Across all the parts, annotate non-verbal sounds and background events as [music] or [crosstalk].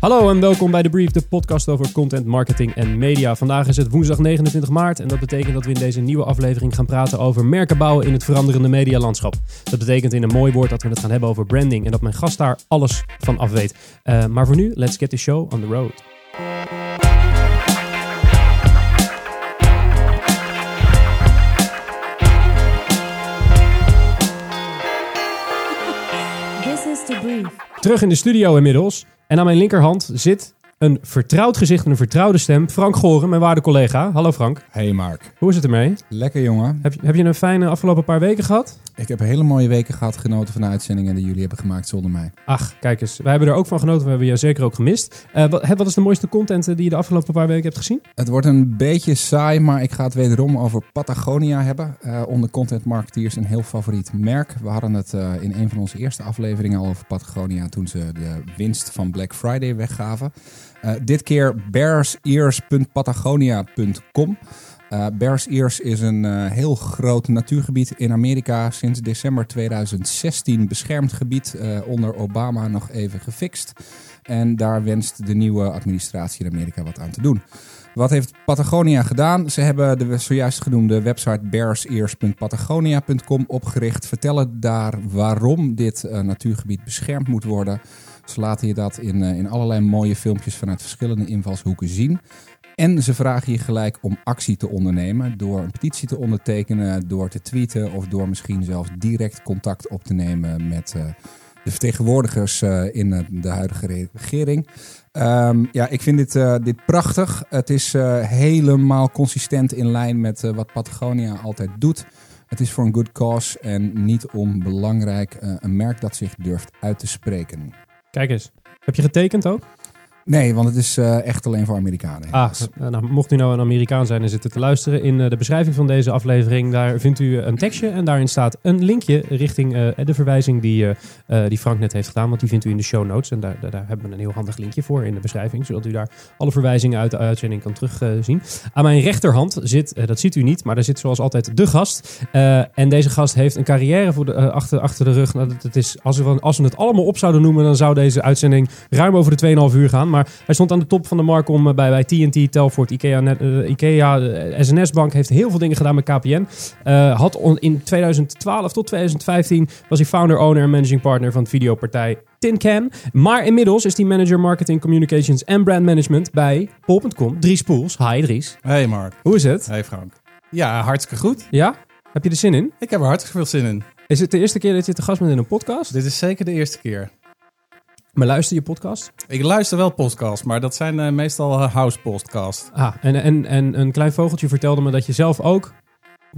Hallo en welkom bij The Brief, de podcast over content, marketing en media. Vandaag is het woensdag 29 maart en dat betekent dat we in deze nieuwe aflevering gaan praten over merken bouwen in het veranderende medialandschap. Dat betekent in een mooi woord dat we het gaan hebben over branding en dat mijn gast daar alles van af weet. Uh, maar voor nu, let's get the show on the road. This is The Brief. Terug in de studio inmiddels. En aan mijn linkerhand zit een vertrouwd gezicht en een vertrouwde stem. Frank Goren, mijn waarde collega. Hallo Frank. Hey Mark. Hoe is het ermee? Lekker jongen. Heb je, heb je een fijne afgelopen paar weken gehad? Ik heb hele mooie weken gehad, genoten van de uitzendingen die jullie hebben gemaakt zonder mij. Ach, kijk eens. Wij hebben er ook van genoten. We hebben je zeker ook gemist. Uh, wat, wat, is de mooiste content eh, die je de afgelopen paar weken hebt gezien? Het wordt een beetje saai, maar ik ga het wederom over Patagonia hebben. Uh, onder content marketeers een heel favoriet merk. We hadden het uh, in een van onze eerste afleveringen al over Patagonia toen ze de winst van Black Friday weggaven. Dit keer bearsears.patagonia.com. Uh, Bears Ears is een uh, heel groot natuurgebied in Amerika. Sinds december 2016 beschermd gebied. Uh, onder Obama nog even gefixt. En daar wenst de nieuwe administratie in Amerika wat aan te doen. Wat heeft Patagonia gedaan? Ze hebben de zojuist genoemde website bearsears.patagonia.com opgericht. Vertellen daar waarom dit natuurgebied beschermd moet worden. Ze laten je dat in, in allerlei mooie filmpjes vanuit verschillende invalshoeken zien. En ze vragen je gelijk om actie te ondernemen. Door een petitie te ondertekenen, door te tweeten of door misschien zelfs direct contact op te nemen met uh, de vertegenwoordigers uh, in de huidige regering. Um, ja, ik vind dit, dit prachtig. Het is helemaal consistent in lijn met wat Patagonia altijd doet. Het is voor een good cause en niet onbelangrijk een merk dat zich durft uit te spreken. Kijk eens. Heb je getekend ook? Nee, want het is uh, echt alleen voor Amerikanen. Ah, nou, mocht u nou een Amerikaan zijn en zitten te luisteren, in uh, de beschrijving van deze aflevering, daar vindt u een tekstje en daarin staat een linkje richting uh, de verwijzing die, die Frank net heeft gedaan, want die vindt u in de show notes. En daar, daar, daar hebben we een heel handig linkje voor in de beschrijving, zodat u daar alle verwijzingen uit de uitzending kan terugzien. Aan mijn rechterhand zit, dat ziet u niet, maar daar zit zoals altijd de gast. en deze gast heeft een carrière voor de, achter, achter de rug. Nou, dat is, als, we, als we het allemaal op zouden noemen, dan zou deze uitzending ruim over de 2,5 uur gaan. Maar hij stond aan de top van de markt om bij, bij TNT, Telfort, Ikea, net, uh, Ikea SNS Bank. Heeft heel veel dingen gedaan met KPN. Uh, had on, in 2012 tot 2015 was hij founder, owner en managing partner van de videopartij Tincan. Maar inmiddels is hij manager marketing, communications en brand management bij Pol.com. Dries Poels. Hi Dries. Hey Mark. Hoe is het? Hey Frank. Ja, hartstikke goed. Ja? Heb je er zin in? Ik heb er hartstikke veel zin in. Is het de eerste keer dat je te gast bent in een podcast? Dit is zeker de eerste keer. Maar luister je podcast? Ik luister wel podcasts, maar dat zijn uh, meestal uh, house podcasts. Ah, en, en, en een klein vogeltje vertelde me dat je zelf ook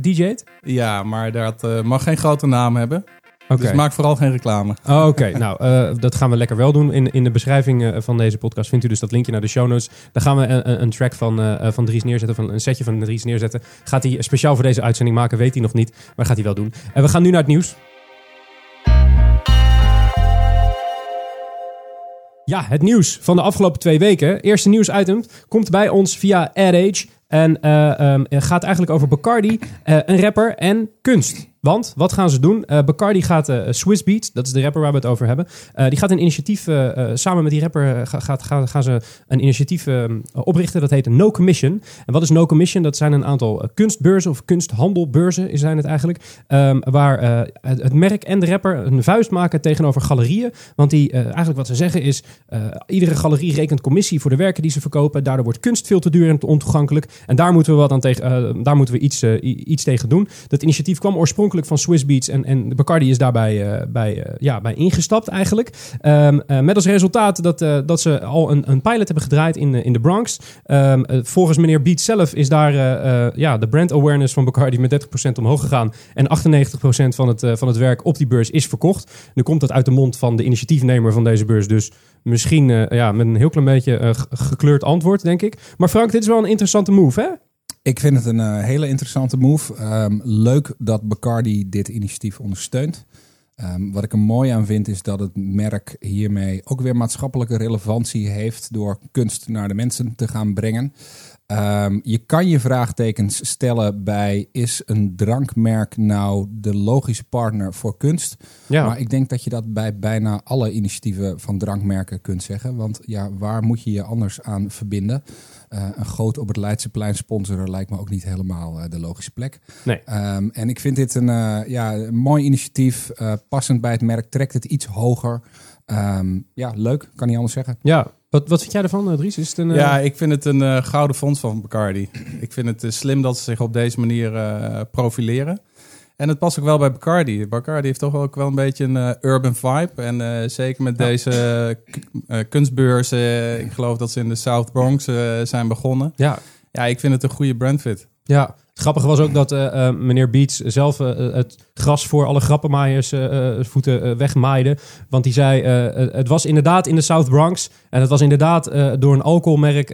DJ't? Ja, maar dat uh, mag geen grote naam hebben. Okay. Dus maak vooral geen reclame. Oh, Oké, okay. [laughs] nou, uh, dat gaan we lekker wel doen. In, in de beschrijving van deze podcast vindt u dus dat linkje naar de show notes. Daar gaan we een, een track van, uh, van Dries neerzetten, van een setje van Dries neerzetten. Gaat hij speciaal voor deze uitzending maken, weet hij nog niet. Maar gaat hij wel doen. En we gaan nu naar het nieuws. Ja, het nieuws van de afgelopen twee weken. Eerste nieuwsitem komt bij ons via AdAge. En uh, um, gaat eigenlijk over Bacardi, uh, een rapper en kunst. Want wat gaan ze doen? Uh, Bacardi gaat uh, Swiss Beats, dat is de rapper waar we het over hebben. Uh, die gaat een initiatief, samen met die rapper gaat, gaan ze een initiatief oprichten. Dat heet No Commission. En wat is No Commission? Dat zijn een aantal kunstbeurzen of kunsthandelbeurzen zijn het eigenlijk. Um, waar het, het, merk en de rapper een vuist maken tegenover galerieën. Want die, eigenlijk wat ze zeggen is, iedere galerie rekent commissie voor de werken die ze verkopen. Daardoor wordt kunst veel te duur en ontoegankelijk. En daar moeten we, wat aan tegen, daar moeten we iets, iets tegen doen. Dat initiatief kwam oorspronkelijk van Swiss Beats en, en Bacardi is daarbij uh, bij, uh, ja, bij ingestapt eigenlijk. Um, uh, met als resultaat dat, dat ze al een, een pilot hebben gedraaid in, in de Bronx. Um, volgens meneer Beats zelf is daar ja, de brand awareness van Bacardi met 30% omhoog gegaan. En 98% van het, van het werk op die beurs is verkocht. Nu komt dat uit de mond van de initiatiefnemer van deze beurs. Dus misschien ja, met een heel klein beetje gekleurd antwoord, denk ik. Maar Frank, dit is wel een interessante move, hè? Ik vind het een uh, hele interessante move. Um, leuk dat Bacardi dit initiatief ondersteunt. Um, wat ik er mooi aan vind is dat het merk hiermee ook weer maatschappelijke relevantie heeft door kunst naar de mensen te gaan brengen. Ehm, je kan je vraagtekens stellen bij is een drankmerk nou de logische partner voor kunst? Ja. Maar ik denk dat je dat bij bijna alle initiatieven van drankmerken kunt zeggen. Want ja, waar moet je je anders aan verbinden? Eh, een groot op het Leidseplein sponsoren lijkt me ook niet helemaal eh, de logische plek. Nee. Ehm, en ik vind dit een, eh, ja, een mooi initiatief. eh, passend bij het merk. Trekt het iets hoger. Ehm, ja, leuk. Kan niet anders zeggen. Ja, wat, wat vind jij ervan, Dries? Is het een, eh, Ja, ik vind het een gouden fonds van Bacardi. Ik vind het slim dat ze zich op deze manier eh, profileren. En het past ook wel bij Bacardi. Bacardi heeft toch ook wel een beetje een eh, urban vibe. En eh, zeker met deze k- eh, kunstbeurzen. ik geloof dat ze in de South Bronx zijn begonnen. ja, Ja, ik vind het een goede brandfit. Ja, het grappige was ook dat meneer Beats zelf het gras voor alle grappenmaaiers eh, eh, voeten eh, wegmaaide. Want die zei, het was inderdaad in de South Bronx. En het was inderdaad door een alcoholmerk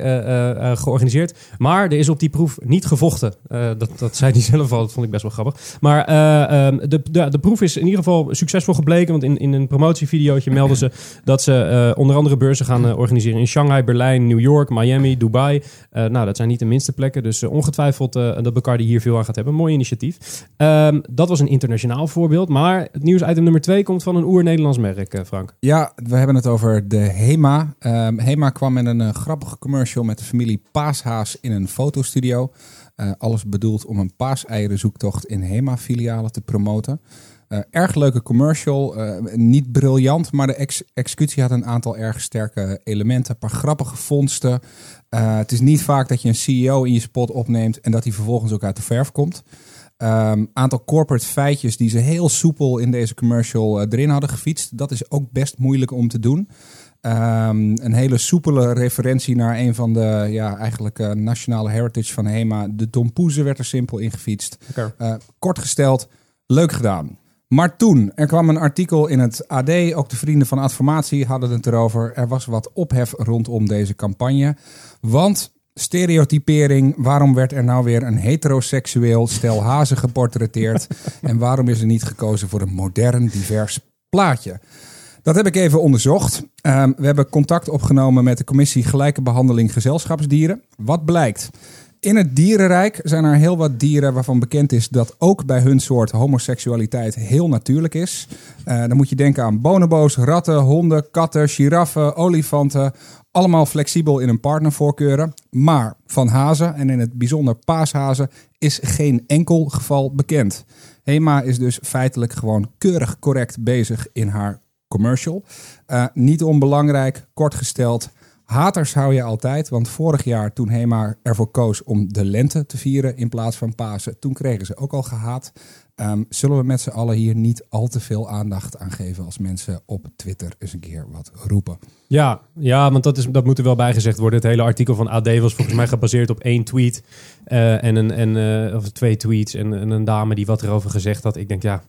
georganiseerd. Maar er is op die proef niet gevochten. Dat, dat zei hij [laughs] zelf al, dat vond ik best wel grappig. Maar eh, ehm, de, de, de proef is in ieder geval succesvol gebleken. Want in, in een promotievideootje melden ze [clears throat] dat ze onder andere beurzen gaan organiseren in Shanghai, Berlijn, New York, Miami, Dubai. Nou, dat zijn niet de minste plekken. Dus ongetwijfeld dat Bacardi hier veel aan gaat hebben. Mooi initiatief. Ehm, dat was een internationaal voorbeeld. Maar het nieuwsitem nummer twee komt van een oer-Nederlands merk, eh, Frank. Ja, we hebben het over de HEMA. Ehm, HEMA kwam met een eh, grappige commercial met de familie Paashaas in een fotostudio. Eh, alles bedoeld om een paaseierenzoektocht in HEMA-filialen te promoten. Erg leuke commercial. niet briljant, maar de ex- executie had een aantal erg sterke elementen. Een paar grappige vondsten. Het is niet vaak dat je een CEO in je spot opneemt en dat hij vervolgens ook uit de verf komt. Ehm aantal corporate feitjes die ze heel soepel in deze commercial eh, erin hadden gefietst. Dat is ook best moeilijk om te doen. Ehm, een hele soepele referentie naar een van de ja, eigenlijk eh, nationale heritage van HEMA. De tompoezen werd er simpel in gefietst. Eh, kort gesteld, leuk gedaan. Maar toen, er kwam een artikel in het AD, ook de vrienden van Adformatie hadden het erover. Er was wat ophef rondom deze campagne. Want stereotypering, waarom werd er nou weer een heteroseksueel stel hazen geportretteerd? [laughs] en waarom is er niet gekozen voor een modern, divers plaatje? Dat heb ik even onderzocht. Ehm, we hebben contact opgenomen met de commissie Gelijke Behandeling Gezelschapsdieren. Wat blijkt? In het dierenrijk zijn er heel wat dieren waarvan bekend is dat ook bij hun soort homoseksualiteit heel natuurlijk is. Eh, dan moet je denken aan bonobo's, ratten, honden, katten, giraffen, olifanten. Allemaal flexibel in hun partnervoorkeuren. Maar van hazen, en in het bijzonder paashazen, is geen enkel geval bekend. Hema is dus feitelijk gewoon keurig correct bezig in haar commercial. Eh, niet onbelangrijk, kort gesteld. Haters hou je altijd, want vorig jaar toen Hema ervoor koos om de lente te vieren in plaats van Pasen, toen kregen ze ook al gehaat. Ehm, zullen we met z'n allen hier niet al te veel aandacht aan geven als mensen op Twitter eens een keer wat roepen? Ja, ja want dat, is, dat moet er wel bijgezegd worden. Het hele artikel van AD was volgens mij gebaseerd op één tweet. eh, en een, en, eh, of twee tweets en een dame die wat erover gezegd had. Ik denk, ja,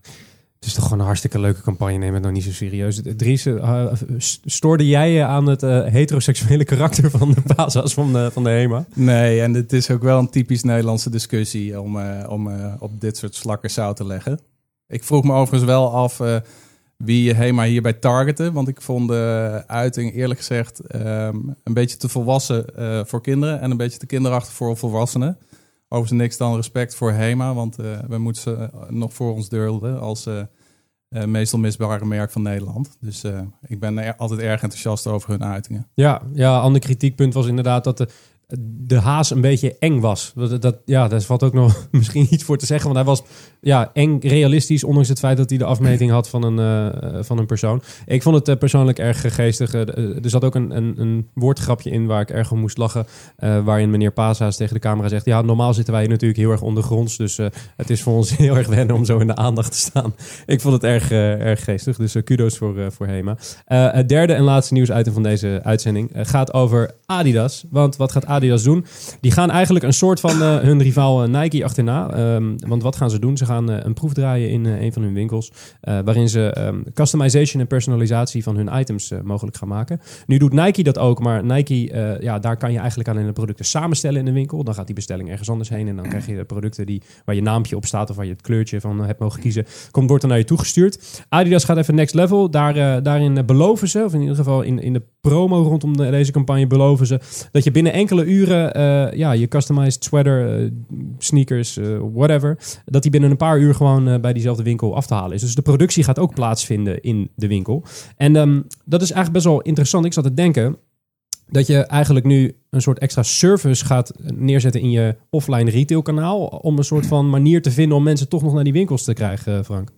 het is toch gewoon een hartstikke leuke campagne. Neem het nou niet zo serieus. Dries, eh, st- stoorde jij je aan het eh, heteroseksuele karakter van de Pasa's van de, van de HEMA? Nee, en het is ook wel een typisch Nederlandse discussie om, eh, om eh, op dit soort slakken zout te leggen. Ik vroeg me overigens wel af eh, wie Hema hierbij targette. Want ik vond de uiting eerlijk gezegd ehm, een beetje te volwassen eh, voor kinderen en een beetje te kinderachtig voor volwassenen. Overigens niks dan respect voor Hema, want eh, we moeten ze eh, nog voor ons dulden als eh, eh, meestal misbare merk van Nederland. Dus ik ben er altijd erg enthousiast over hun uitingen. Ja, ja, ander kritiekpunt was inderdaad dat de, de haas een beetje eng was. Dat, dat, ja, daar valt ook nog [laughs] misschien iets voor te zeggen. Want hij was ja, eng realistisch, ondanks het feit dat hij de afmeting had van een, eh, van een persoon. Ik vond het eh, persoonlijk erg eh, geestig. Eh, er zat ook een, een, een woordgrapje in waar ik erg om moest lachen. eh, waarin meneer Pasa's tegen de camera zegt... Ja, normaal zitten wij natuurlijk heel erg ondergronds. Dus eh, het is voor ons [laughs] heel erg wennen om zo in de aandacht te staan. Ik vond het erg, eh, erg geestig. Dus eh, kudos voor, eh, voor Hema. Eh, het derde en laatste nieuwsitem van deze uitzending eh, gaat over Adidas. Want wat gaat Adidas doen? Die gaan eigenlijk een soort van eh, hun rivaal eh, Nike achterna. Ehm, want wat gaan ze doen? Ze gaan eh, een proef draaien in een van hun winkels. waarin ze ehm, customization en personalisatie van hun items mogelijk gaan maken. Nu doet Nike dat ook, maar Nike, ja, daar kan je eigenlijk alleen de producten samenstellen in de winkel. Dan gaat die bestelling ergens anders heen. En dan krijg je de producten die, waar je naampje op staat of waar je het kleurtje van hebt mogen kiezen. Komt, wordt dan naar je toegestuurd. Adidas gaat even next level. Daar, daarin beloven ze, of in ieder geval in, in de promo rondom de- deze campagne beloven ze, dat je binnen enkele uren eh, ja, je customized sweater, eh, sneakers, eh, whatever, dat die binnen een paar uur gewoon bij diezelfde winkel af te halen is. Dus de productie gaat ook plaatsvinden in de winkel. En ehm, dat is eigenlijk best wel interessant. Ik zat te denken dat je eigenlijk nu een soort extra service gaat neerzetten in je offline retail kanaal om een soort van manier te vinden om mensen toch nog naar die winkels te krijgen, Frank.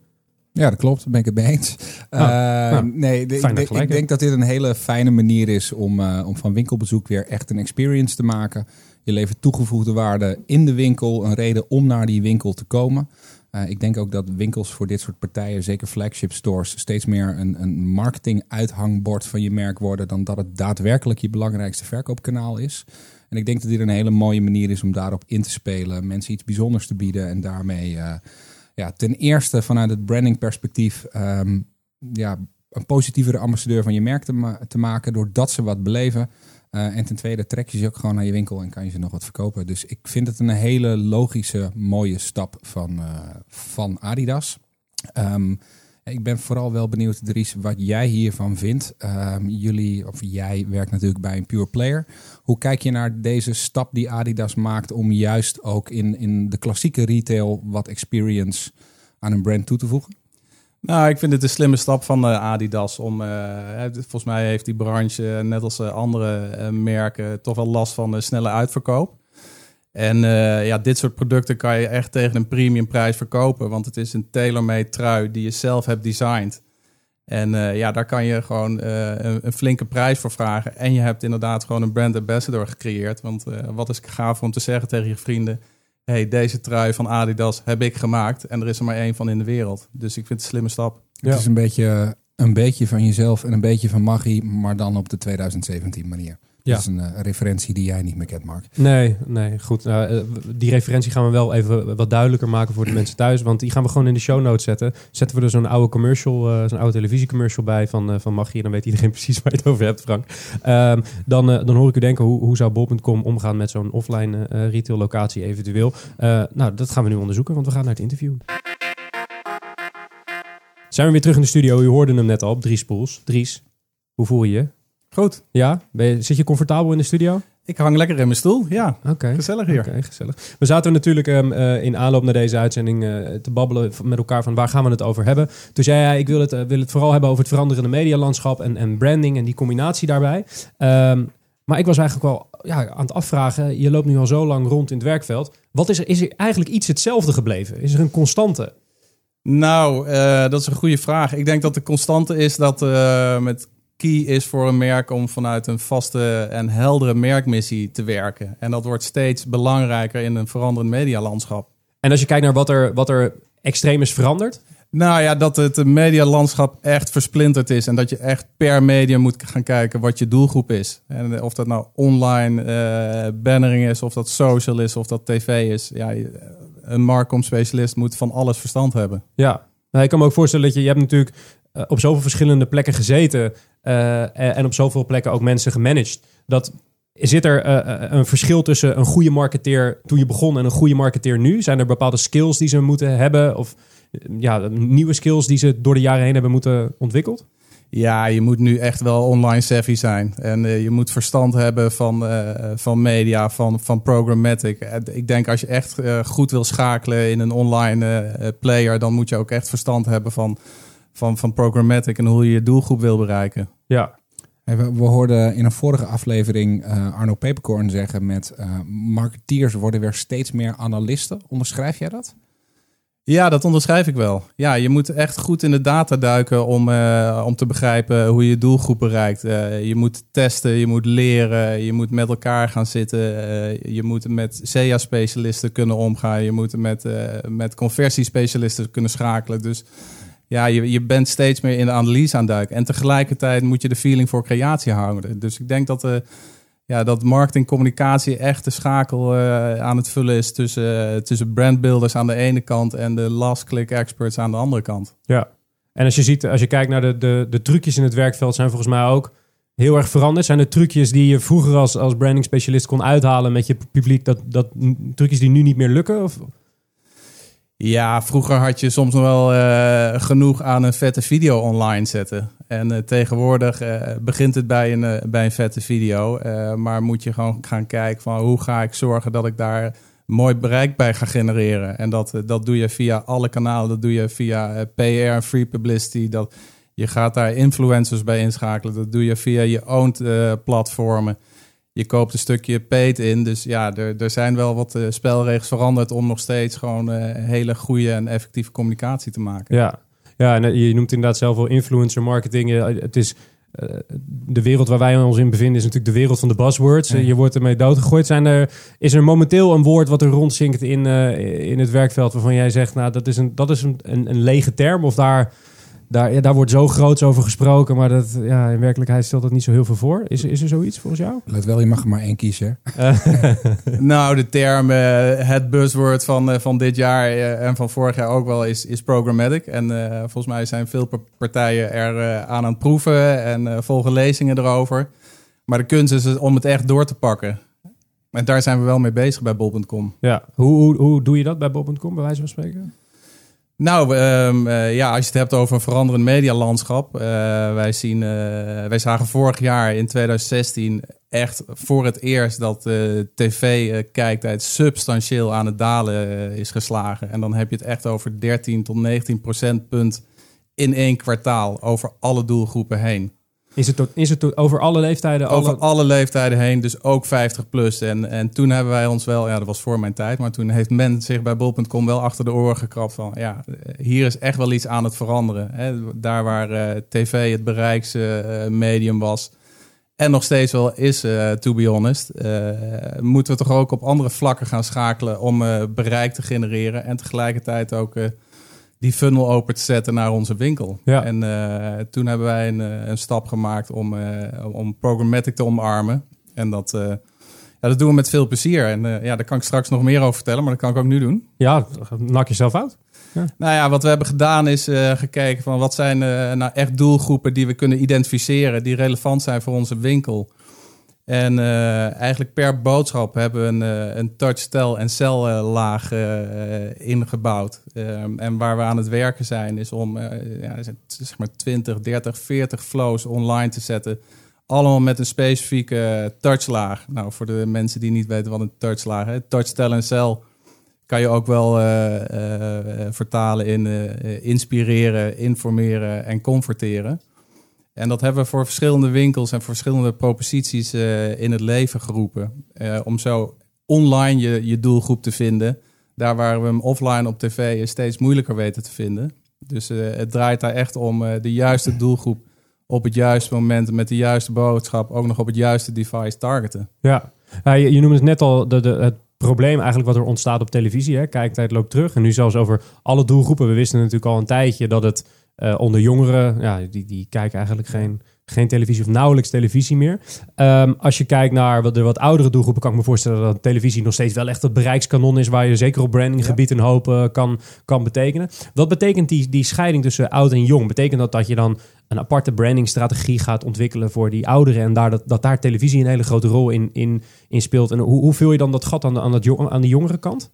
Ja, dat klopt. Daar ben ik het mee eens. Eh, nou, nee, ik, denk- gelijk ik denk dat dit een hele fijne manier is om, eh, om van winkelbezoek weer echt een experience te maken. Je levert toegevoegde waarde in de winkel, een reden om naar die winkel te komen. Eh, ik denk ook dat winkels voor dit soort partijen, zeker flagship stores, steeds meer een, een marketing uithangbord van je merk worden dan dat het daadwerkelijk je belangrijkste verkoopkanaal is. En ik denk dat dit een hele mooie manier is om daarop in te spelen, mensen iets bijzonders te bieden en daarmee ja, ten eerste vanuit het branding perspectief ehm, ja, een positievere ambassadeur van je merk te maken doordat ze wat beleven. Eh, en ten tweede trek je ze ook gewoon naar je winkel en kan je ze nog wat verkopen. Dus ik vind het een hele logische, mooie stap van, eh, van Adidas. Ehm, ik ben vooral wel benieuwd, Dries, wat jij hiervan vindt. Ehm, jullie, of jij werkt natuurlijk bij een pure player. Hoe kijk je naar deze stap die Adidas maakt om juist ook in, in de klassieke retail wat experience aan een brand toe te voegen? Nou, ik vind het een slimme stap van eh, Adidas om. eh, volgens mij heeft die branche, eh, net als andere merken, toch wel last van snelle uitverkoop. En eh, ja, dit soort producten kan je echt tegen een premium prijs verkopen, want het is een tailor-made trui die je zelf hebt designed. En eh, ja, daar kan je gewoon eh, een, een flinke prijs voor vragen. En je hebt inderdaad gewoon een brand ambassador gecreëerd. Want eh, wat is gaaf om te zeggen tegen je vrienden: hey, deze trui van Adidas heb ik gemaakt en er is er maar één van in de wereld. Dus ik vind het een slimme stap. Ja. Het is een beetje, een beetje van jezelf en een beetje van magie, maar dan op de 2017 manier. Ja. Dat is een eh, referentie die jij niet meer kent, Mark. Nee, nee, goed. Nou, eh, die referentie gaan we wel even wat duidelijker maken voor de mensen thuis. Want die gaan we gewoon in de show notes zetten. Zetten we er zo'n oude commercial, eh, zo'n oude televisiecommercial bij van, van Magie. Dan weet iedereen [laughs] precies waar je het over hebt, Frank. Um, dan, dan hoor ik u denken, hoe, hoe zou bol.com omgaan met zo'n offline retail locatie eventueel? Uh, nou, dat gaan we nu onderzoeken, want we gaan naar het interview. Zijn we weer terug in de studio. U hoorde hem net al op Dries Poels. Dries, hoe voel je je? Goed. Ja? Ben je, zit je comfortabel in de studio? Ik hang lekker in mijn stoel, ja. Okay. Gezellig hier. Oké, okay, gezellig. We zaten natuurlijk um, uh, in aanloop naar deze uitzending uh, te babbelen met elkaar van waar gaan we het over hebben. Toen zei hij, ik wil het, uh, wil het vooral hebben over het veranderende medialandschap en, en branding en die combinatie daarbij. Um, maar ik was eigenlijk wel ja, aan het afvragen, je loopt nu al zo lang rond in het werkveld. Wat is er, is er eigenlijk iets hetzelfde gebleven? Is er een constante? Nou, dat is een goede vraag. Ik denk dat de constante is dat met key is voor een merk om vanuit een vaste en heldere merkmissie te werken. En dat wordt steeds belangrijker in een veranderend medialandschap. En als je kijkt naar wat er, wat er extreem is veranderd? Nou ja, dat het medialandschap echt versplinterd is. En dat je echt per media moet gaan kijken wat je doelgroep is. En of dat nou online uh, bannering is, of dat social is, of dat tv is. Ja, een markom specialist moet van alles verstand hebben. Ja, nou, ik kan me ook voorstellen dat je, je hebt natuurlijk uh, op zoveel verschillende plekken gezeten. Uh, en op zoveel plekken ook mensen gemanaged. Dat, zit er uh, een verschil tussen een goede marketeer toen je begon en een goede marketeer nu? Zijn er bepaalde skills die ze moeten hebben? Of ja, nieuwe skills die ze door de jaren heen hebben moeten ontwikkeld? Ja, je moet nu echt wel online savvy zijn. En je moet verstand hebben van, van media, van, van programmatic. Ik denk als je echt goed wil schakelen in een online player, dan moet je ook echt verstand hebben van, van, van programmatic en hoe je je doelgroep wil bereiken. Ja. Hey, we, we, hoorden in een vorige aflevering Arno Peperkorn zeggen met marketeers worden weer steeds meer analisten. Onderschrijf jij dat? Ja, dat onderschrijf ik wel. Ja, je moet echt goed in de data duiken om, uh, om te begrijpen hoe je je doelgroep bereikt. Uh, je moet testen, je moet leren, je moet met elkaar gaan zitten. Uh, je moet met SEA-specialisten kunnen omgaan. Je moet met, met conversiespecialisten kunnen schakelen. Dus ja, je, je bent steeds meer in de analyse aan het duiken. En tegelijkertijd moet je de feeling voor creatie houden. Dus ik denk dat de ja, dat marketing communicatie echt de schakel uh, aan het vullen is tussen, uh, tussen brandbuilders aan de ene kant en de last click experts aan de andere kant. Ja, en als je ziet, als je kijkt naar de, de, de trucjes in het werkveld, zijn volgens mij ook heel erg veranderd. Zijn er trucjes die je vroeger als, als branding specialist kon uithalen met je publiek, dat, dat trucjes die nu niet meer lukken? Of? Ja, vroeger had je soms nog wel eh, genoeg aan een vette video online zetten. En eh, tegenwoordig eh, begint het bij een, bij een vette video. maar moet je gewoon gaan kijken van hoe ga ik zorgen dat ik daar mooi bereik bij ga genereren. En dat, dat doe je via alle kanalen. Dat doe je via PR, free publicity. Dat, je gaat daar influencers bij inschakelen. Dat doe je via je eh, platformen. Je koopt een stukje paid in. Dus ja, er, er zijn wel wat eh, spelregels veranderd om nog steeds gewoon eh, hele goede en effectieve communicatie te maken. Ja, ja en eh, je noemt inderdaad zelf wel influencer marketing. Het is de wereld waar wij ons in bevinden is natuurlijk de wereld van de buzzwords. Je wordt ermee doodgegooid. Zijn er, is er momenteel een woord wat er rondzinkt in, in het werkveld waarvan jij zegt, nou dat is een, dat is een, een, een lege term of daar, daar, ja, daar wordt zo groots over gesproken, maar dat, ja, in werkelijkheid stelt dat niet zo heel veel voor. Is, is er zoiets volgens jou? Let wel, je mag er maar één kiezen. hè? [laughs] [laughs] Nou, de term, eh, het buzzword van, eh, van dit jaar eh, en van vorig jaar ook wel is, is programmatic. En eh, volgens mij zijn veel par- partijen er eh, aan aan het proeven en eh, volgen lezingen erover. Maar de kunst is om het echt door te pakken. En daar zijn we wel mee bezig bij bol.com. Ja. Hoe, hoe, hoe doe je dat bij Bob.com, bij wijze van spreken? Nou, ehm, eh, ja, als je het hebt over een veranderend medialandschap. eh, wij, zien, eh, wij zagen vorig jaar in 2016 echt voor het eerst dat tv-kijktijd substantieel aan het dalen is geslagen. En dan heb je het echt over 13 tot 19 procentpunt in één kwartaal over alle doelgroepen heen. Is het, over alle leeftijden? Over alle- leeftijden heen, dus ook 50 plus. En, en toen hebben wij ons wel, ja, dat was voor mijn tijd, maar toen heeft men zich bij bol.com wel achter de oren gekrapt van, ja, eh, hier is echt wel iets aan het veranderen. Hè? Daar waar eh, tv het bereiksmedium was en nog steeds wel is, eh, to be honest, eh, moeten we toch ook op andere vlakken gaan schakelen om eh, bereik te genereren en tegelijkertijd ook eh, die funnel open te zetten naar onze winkel. Ja. En eh, toen hebben wij een, eh, een stap gemaakt om, eh, om programmatic te omarmen. En dat, ja, dat doen we met veel plezier. En ja, daar kan ik straks nog meer over vertellen, maar dat kan ik ook nu doen. Ja, nak jezelf uit. Nou ja, wat we hebben gedaan is eh, gekeken van wat zijn eh, nou echt doelgroepen die we kunnen identificeren, die relevant zijn voor onze winkel. En eh, eigenlijk per boodschap hebben we een, eh, een touch, tel en cellaag eh, ingebouwd. Ehm, en waar we aan het werken zijn is om ja, zeg maar 20, 30, 40 flows online te zetten. Allemaal met een specifieke touchlaag. Nou, voor de mensen die niet weten wat een touchlaag is. Touch, tel en cel kan je ook wel vertalen in inspireren, informeren en converteren. En dat hebben we voor verschillende winkels en voor verschillende proposities eh, in het leven geroepen. Eh, om zo online je, je doelgroep te vinden. Daar waar we hem offline op tv steeds moeilijker weten te vinden. Dus eh, het draait daar echt om de juiste doelgroep op het juiste moment met de juiste boodschap ook nog op het juiste device targeten. Ja, ja je, noemde het net al, de, het probleem eigenlijk wat er ontstaat op televisie. Hè? Kijktijd loopt terug. En nu zelfs over alle doelgroepen. We wisten natuurlijk al een tijdje dat het eh, onder jongeren... Ja, die, die kijken eigenlijk geen, geen televisie of nauwelijks televisie meer. Ehm, als je kijkt naar wat, de wat oudere doelgroepen... kan ik me voorstellen dat televisie nog steeds wel echt het bereikskanon is... waar je zeker op brandinggebied een hoop eh, kan, kan betekenen. Wat betekent die, die scheiding tussen oud en jong? Betekent dat dat je dan een aparte brandingstrategie gaat ontwikkelen voor die ouderen en daar, dat, dat daar televisie een hele grote rol in, in, in speelt. En hoe, hoe vul je dan dat gat aan de, aan, dat aan de jongere kant?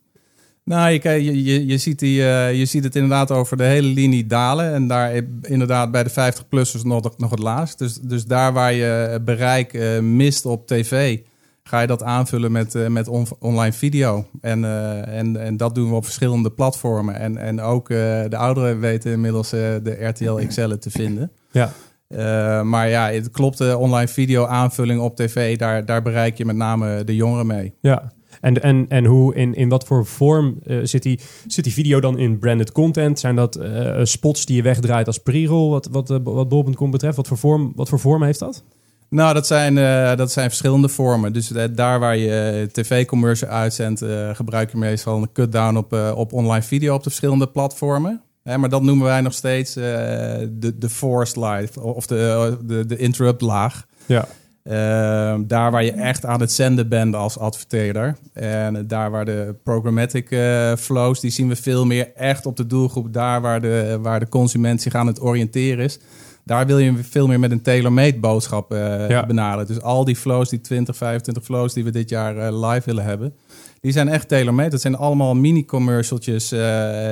Nou, je, je, ziet die, eh, je ziet het inderdaad over de hele linie dalen. En daar inderdaad bij de 50-plussers nog, nog het laagst. Dus, dus daar waar je bereik eh, mist op tv, ga je dat aanvullen met, eh, met on- online video. En, eh, en, en dat doen we op verschillende platformen. En, en ook eh, de ouderen weten inmiddels eh, de RTL XL te vinden. Ja. Eh, maar ja, het klopt, de online video aanvulling op tv, daar, daar bereik je met name de jongeren mee. Ja. En, en, en hoe, in, in wat voor vorm eh, zit, die, zit die video dan in branded content? Zijn dat eh, spots die je wegdraait als pre-roll, wat, wat, eh, wat bol.com betreft? Wat voor, vorm, wat voor vorm heeft dat? Nou, dat zijn, dat zijn verschillende vormen. Dus daar waar je tv-commercial uitzendt, eh, gebruik je meestal een cut-down op, op online video op de verschillende platformen. Hè, maar dat noemen wij nog steeds de, de forced live of de, de, de interrupt laag. Ja. Ehm, daar waar je echt aan het zenden bent als adverteerder. En daar waar de programmatic eh, flows, die zien we veel meer echt op de doelgroep. Daar waar de, waar de consument zich aan het oriënteren is. Daar wil je veel meer met een tailor-made boodschap Ja. benaderen. Dus al die flows, die 20, 25 flows die we dit jaar eh, live willen hebben, die zijn echt tailor-made. Dat zijn allemaal mini-commercialtjes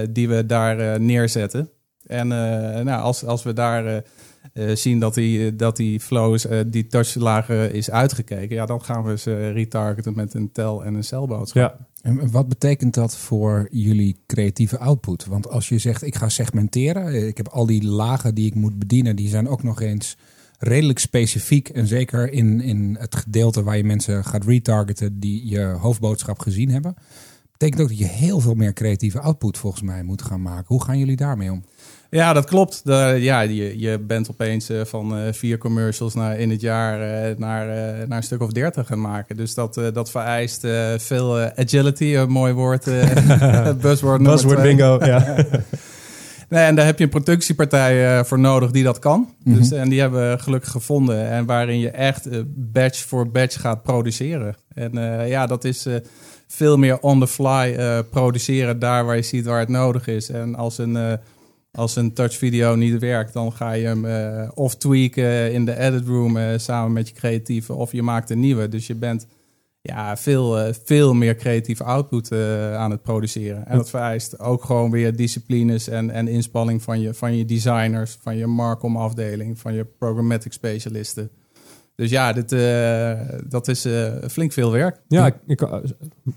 die we daar neerzetten. En nou, als, als we daar eh, eh, zien dat die, dat die flows, eh, die touchlagen is uitgekeken, ja, dan gaan we ze retargeten met een tel- en een celboodschap. Ja, En wat betekent dat voor jullie creatieve output? Want als je zegt, ik ga segmenteren, eh, ik heb al die lagen die ik moet bedienen, die zijn ook nog eens redelijk specifiek. En zeker in, in het gedeelte waar je mensen gaat retargeten die je hoofdboodschap gezien hebben. Betekent ook dat je heel veel meer creatieve output volgens mij moet gaan maken. Hoe gaan jullie daarmee om? Ja, dat klopt. De, ja, je, je bent opeens eh, van eh, vier commercials naar, in het jaar eh, naar, naar een stuk of dertig gaan maken. Dus dat, dat vereist veel agility, een mooi woord. [laughs] [laughs] buzzword buzzword bingo. Ja. [laughs] Nee, en daar heb je een productiepartij voor nodig die dat kan. Mhm. dus, en die hebben we gelukkig gevonden. En waarin je echt batch voor batch gaat produceren. En ja, dat is veel meer on the fly produceren daar waar je ziet waar het nodig is. En als een, als een touch video niet werkt, dan ga je hem eh, of tweaken in de edit room eh, samen met je creatieve. Of je maakt een nieuwe. Dus je bent ja, veel, eh, veel meer creatieve output aan het produceren. En dat vereist ook gewoon weer disciplines en, en inspanning van je, van je designers, van je Marcom afdeling, van je programmatic specialisten. Dus ja, dit, eh, dat is eh, flink veel werk. Ja, ik, ik- eh,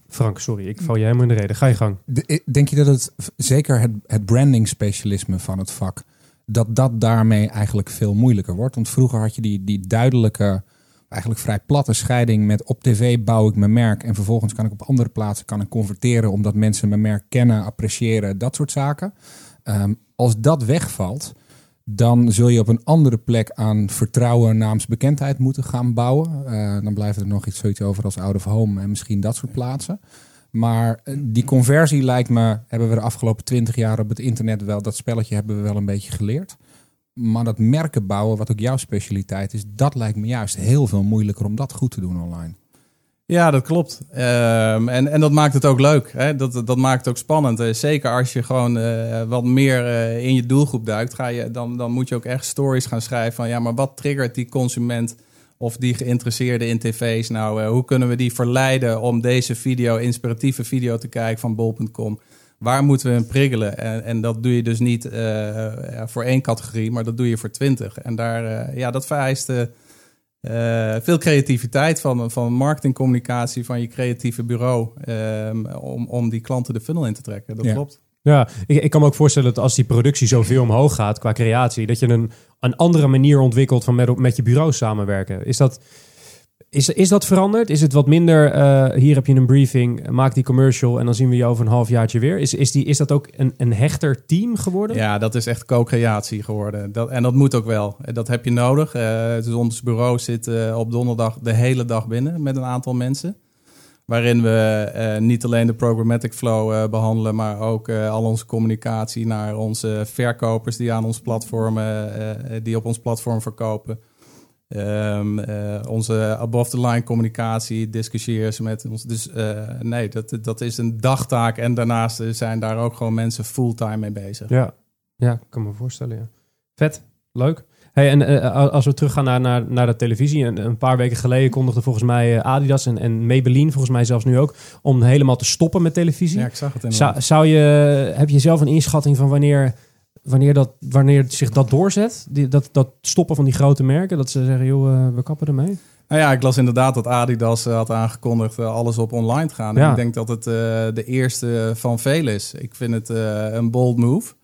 Frank, sorry, ik val je helemaal in de reden. Ga je gang. De- Denk je dat het, zeker het, het branding specialisme van het vak, dat dat daarmee eigenlijk veel moeilijker wordt? Want vroeger had je die, die duidelijke, eigenlijk vrij platte scheiding met op tv bouw ik mijn merk en vervolgens kan ik op andere plaatsen kan ik converteren omdat mensen mijn merk kennen, appreciëren, dat soort zaken. Ehm, als dat wegvalt, dan zul je op een andere plek aan vertrouwen, naamsbekendheid moeten gaan bouwen. Eh, dan blijft er nog iets zoiets over als out of home en misschien dat soort plaatsen. Maar eh, die conversie lijkt me, hebben we de afgelopen twintig jaar op het internet wel, dat spelletje hebben we wel een beetje geleerd. Maar dat merken bouwen, wat ook jouw specialiteit is, dat lijkt me juist heel veel moeilijker om dat goed te doen online. Ja, dat klopt. Ehm, en, en dat maakt het ook leuk. Hè? Dat, dat maakt het ook spannend. Eh, zeker als je gewoon eh, wat meer eh, in je doelgroep duikt, ga je, dan, dan moet je ook echt stories gaan schrijven van ja, maar wat triggert die consument of die geïnteresseerde in tv's nou? hoe kunnen we die verleiden om deze video, inspiratieve video te kijken van bol.com? Waar moeten we hem prikkelen? En, en dat doe je dus niet voor één categorie, maar dat doe je voor twintig. En daar, ja, dat vereist eh, veel creativiteit van, van marketingcommunicatie, van je creatieve bureau, ehm, om, om die klanten de funnel in te trekken. Dat Ja. klopt. Ja, ik, ik kan me ook voorstellen dat als die productie zoveel omhoog gaat qua creatie, dat je een, een andere manier ontwikkelt van met, met je bureau samenwerken. Is dat, is, is dat veranderd? Is het wat minder, eh, hier heb je een briefing, maak die commercial en dan zien we je over een halfjaartje weer? Is, is, die, is dat ook een, een hechter team geworden? Ja, dat is echt co-creatie geworden. Dat, en dat moet ook wel. Dat heb je nodig. Eh, dus ons bureau zit eh, op donderdag de hele dag binnen met een aantal mensen. Waarin we niet alleen de programmatic flow eh, behandelen, maar ook al onze communicatie naar onze verkopers die aan ons platform, die op ons platform verkopen. Ehm, eh, onze above the line communicatie, discussiëren met ons. Dus eh, nee, dat, dat is een dagtaak. En daarnaast zijn daar ook gewoon mensen fulltime mee bezig. Ja, ja ik kan me voorstellen. Ja. Vet, leuk. Hey, en eh, als we teruggaan naar, naar, naar de televisie. Een, een paar weken geleden kondigde volgens mij Adidas en, en Maybelline, volgens mij zelfs nu ook, om helemaal te stoppen met televisie. Ja, ik zag het inderdaad. Zou, zou je, heb je zelf een inschatting van wanneer, wanneer, dat, wanneer zich dat doorzet? Die, dat, dat stoppen van die grote merken, dat ze zeggen, joh, eh, we kappen ermee. Nou ja, ik las inderdaad dat Adidas eh, had aangekondigd eh, alles op online te gaan. Ja. En ik denk dat het de eerste van veel is. Ik vind het een bold move.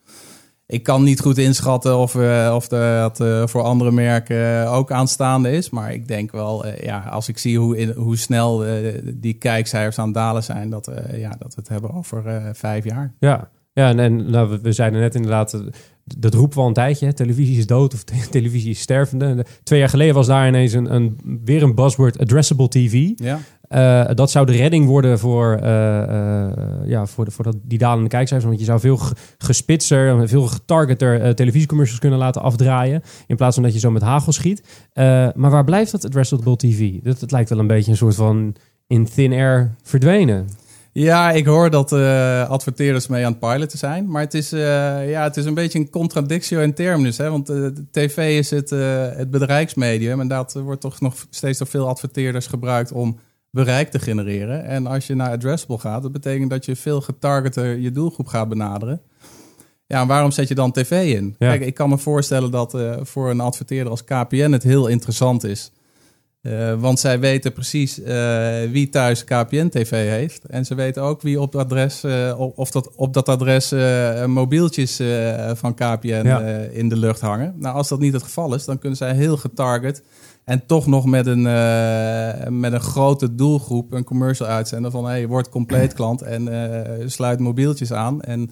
Ik kan niet goed inschatten of, eh, of dat voor andere merken ook aanstaande is. Maar ik denk wel, ja, als ik zie hoe, in, hoe snel die kijkcijfers aan het dalen zijn, dat, ja, dat we het hebben over vijf jaar. Ja, ja en, en nou, we, zeiden net inderdaad, eh, dat roepen we al een tijdje. hè, Televisie is dood of te- [laughs] televisie is stervende. De- Twee jaar geleden was daar ineens een, een, weer een buzzword, addressable TV. Ja, Eh, dat zou de redding worden voor, eh, eh, ja, voor, de, voor dat, die dalende kijkcijfers. Want je zou veel ge- gespitser, veel getargeter eh, televisiecommercials kunnen laten afdraaien. In plaats van dat je zo met hagel schiet. Eh, maar waar blijft dat addressable TV? Dat, het lijkt wel een beetje een soort van in thin air verdwenen. Ja, ik hoor dat eh, adverteerders mee aan het piloten zijn. Maar het is, eh, ja, het is een beetje een contradictio in terminus. Hè? Want eh, tv is het, het bedrijfsmedium. En dat wordt toch nog steeds door veel adverteerders gebruikt om bereik te genereren. En als je naar addressable gaat, dat betekent dat je veel getargeter je doelgroep gaat benaderen. Ja, en waarom zet je dan tv in? Ja. Kijk, ik kan me voorstellen dat voor een adverteerder als KPN het heel interessant is. Eh, want zij weten precies eh, wie thuis KPN-TV heeft. En ze weten ook wie op dat adres, eh, of dat, op dat adres mobieltjes van KPN Ja. in de lucht hangen. Nou, als dat niet het geval is, dan kunnen zij heel getarget en toch nog met een, met een grote doelgroep een commercial uitzenden van hey, word compleet klant en sluit mobieltjes aan en,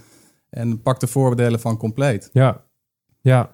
en pak de voordelen van compleet. Ja, ja.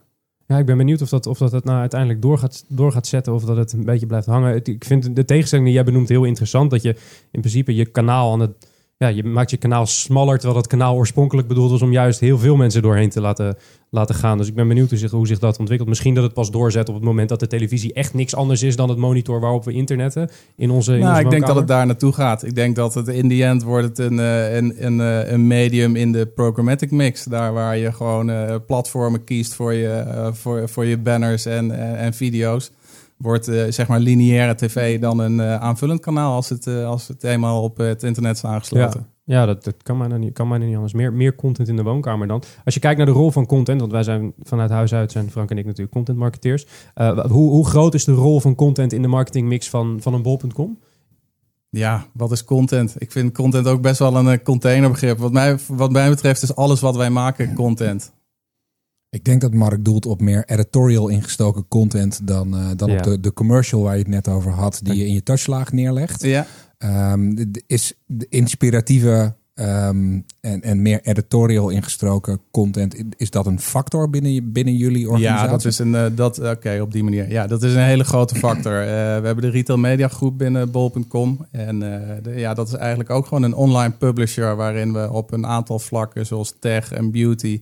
Ja, ik ben benieuwd of dat, of dat het nou uiteindelijk door gaat, door gaat zetten of dat het een beetje blijft hangen. Ik vind de tegenstelling die jij benoemt heel interessant. Dat je in principe je kanaal aan het... Ja, je maakt je kanaal smaller, terwijl dat kanaal oorspronkelijk bedoeld was om juist heel veel mensen doorheen te laten, laten gaan. Dus ik ben benieuwd hoe zich, hoe zich dat ontwikkelt. Misschien dat het pas doorzet op het moment dat de televisie echt niks anders is dan het monitor waarop we internetten in onze in Nou, onze ik denk dat het daar naartoe gaat. Ik denk dat het in the end wordt het een, eh, een, een, eh, een medium in de programmatic mix. Daar waar je gewoon eh, platformen kiest voor je, voor, voor je banners en, en, en video's. Wordt eh, zeg maar lineaire tv dan een eh, aanvullend kanaal als het, eh, als het eenmaal op het internet is aangesloten. Ja, dat, dat kan, mij niet, kan mij niet anders. Meer, meer content in de woonkamer dan. Als je kijkt naar de rol van content, want wij zijn vanuit huis uit, zijn Frank en ik natuurlijk content marketeers. Hoe, hoe groot is de rol van content in de marketingmix van, van een bol.com? Ja, wat is content? Ik vind content ook best wel een containerbegrip. Wat mij, wat mij betreft is alles wat wij maken content. Ik denk dat Mark doelt op meer editorial ingestoken content dan, eh, dan Ja. op de, de commercial waar je het net over had, die je in je touchlaag neerlegt. Ja, Ehm, is de inspiratieve ehm, en, en meer editorial ingestoken content, is dat een factor binnen, binnen jullie organisatie? Ja, dat is een. eh, dat Oké, op die manier. Ja, dat is een hele grote factor. Eh, we hebben de retail media groep binnen bol.com. En eh, de- ja, dat is eigenlijk ook gewoon een online publisher waarin we op een aantal vlakken, zoals tech en beauty,